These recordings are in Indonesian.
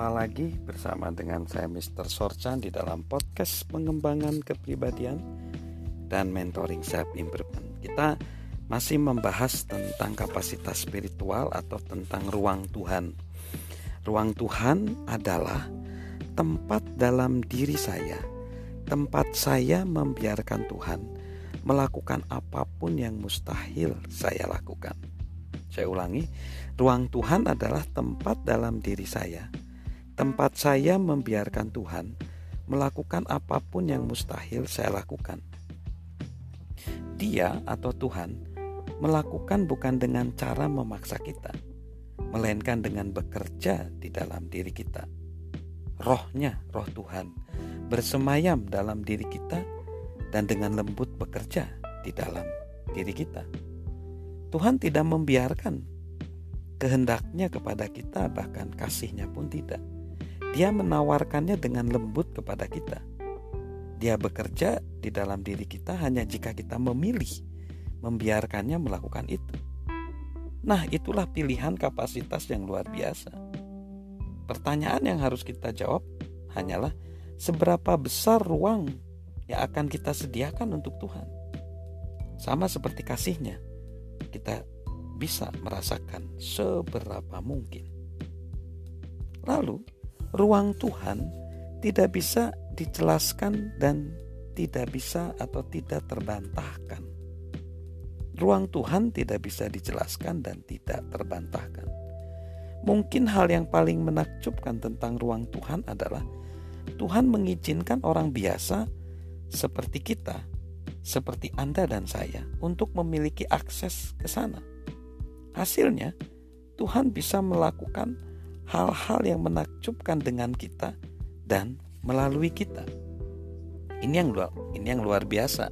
Jumpa lagi bersama dengan saya Mr. Sorchan di dalam podcast pengembangan kepribadian dan mentoring self improvement. Kita masih membahas tentang kapasitas spiritual atau tentang ruang Tuhan. Ruang Tuhan adalah tempat dalam diri saya, tempat saya membiarkan Tuhan melakukan apa pun yang mustahil saya lakukan. Saya ulangi, ruang Tuhan adalah tempat dalam diri saya, tempat saya membiarkan Tuhan melakukan apa pun yang mustahil saya lakukan. Dia atau Tuhan melakukan bukan dengan cara memaksa kita, melainkan dengan bekerja di dalam diri kita. Rohnya, roh Tuhan, bersemayam dalam diri kita dan dengan lembut bekerja di dalam diri kita. Tuhan tidak membiarkan kehendaknya kepada kita, bahkan kasihnya pun tidak. Dia menawarkannya dengan lembut kepada kita. Dia bekerja di dalam diri kita hanya jika kita memilih membiarkannya melakukan itu. Nah, itulah pilihan kapasitas yang luar biasa. Pertanyaan yang harus kita jawab hanyalah seberapa besar ruang yang akan kita sediakan untuk Tuhan. Sama seperti kasihnya kita bisa merasakan seberapa mungkin. Lalu, ruang Tuhan tidak bisa dijelaskan dan tidak bisa atau tidak terbantahkan. Ruang Tuhan tidak bisa dijelaskan dan tidak terbantahkan. Mungkin hal yang paling menakjubkan tentang ruang Tuhan adalah Tuhan mengizinkan orang biasa seperti kita seperti Anda dan saya untuk memiliki akses ke sana. Hasilnya, Tuhan bisa melakukan hal-hal yang menakjubkan dengan kita dan melalui kita. Ini yang luar, ini yang luar biasa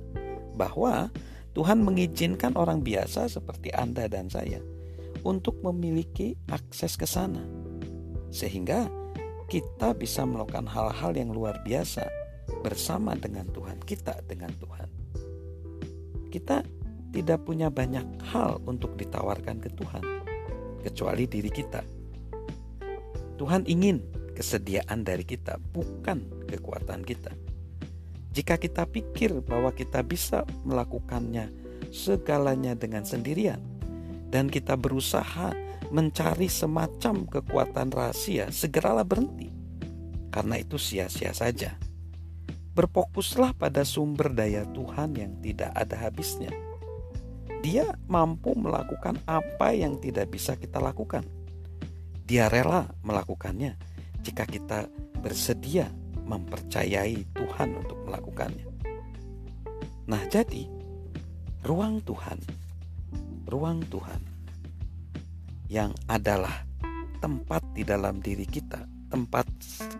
bahwa Tuhan mengizinkan orang biasa seperti Anda dan saya untuk memiliki akses ke sana. Sehingga kita bisa melakukan hal-hal yang luar biasa bersama dengan Tuhan, kita dengan Tuhan kita tidak punya banyak hal untuk ditawarkan ke Tuhan, kecuali diri kita. Tuhan ingin kesediaan dari kita, bukan kekuatan kita. Jika kita pikir bahwa kita bisa melakukannya segalanya dengan sendirian, dan kita berusaha mencari semacam kekuatan rahasia, segeralah berhenti, karena itu sia-sia saja. Berfokuslah pada sumber daya Tuhan yang tidak ada habisnya. Dia mampu melakukan apa yang tidak bisa kita lakukan. Dia rela melakukannya jika kita bersedia mempercayai Tuhan untuk melakukannya. Nah, jadi ruang Tuhan, ruang Tuhan yang adalah tempat di dalam diri kita tempat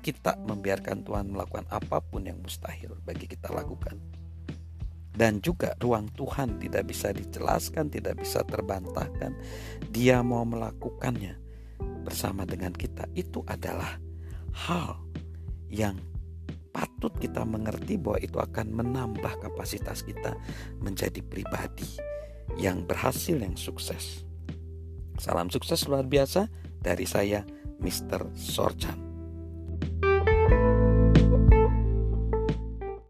kita membiarkan Tuhan melakukan apa pun yang mustahil bagi kita lakukan. Dan juga ruang Tuhan tidak bisa dijelaskan, tidak bisa terbantahkan. Dia mau melakukannya bersama dengan kita. Itu adalah hal yang patut kita mengerti bahwa itu akan menambah kapasitas kita menjadi pribadi yang berhasil, yang sukses. Salam sukses luar biasa dari saya Mr. Sorchan.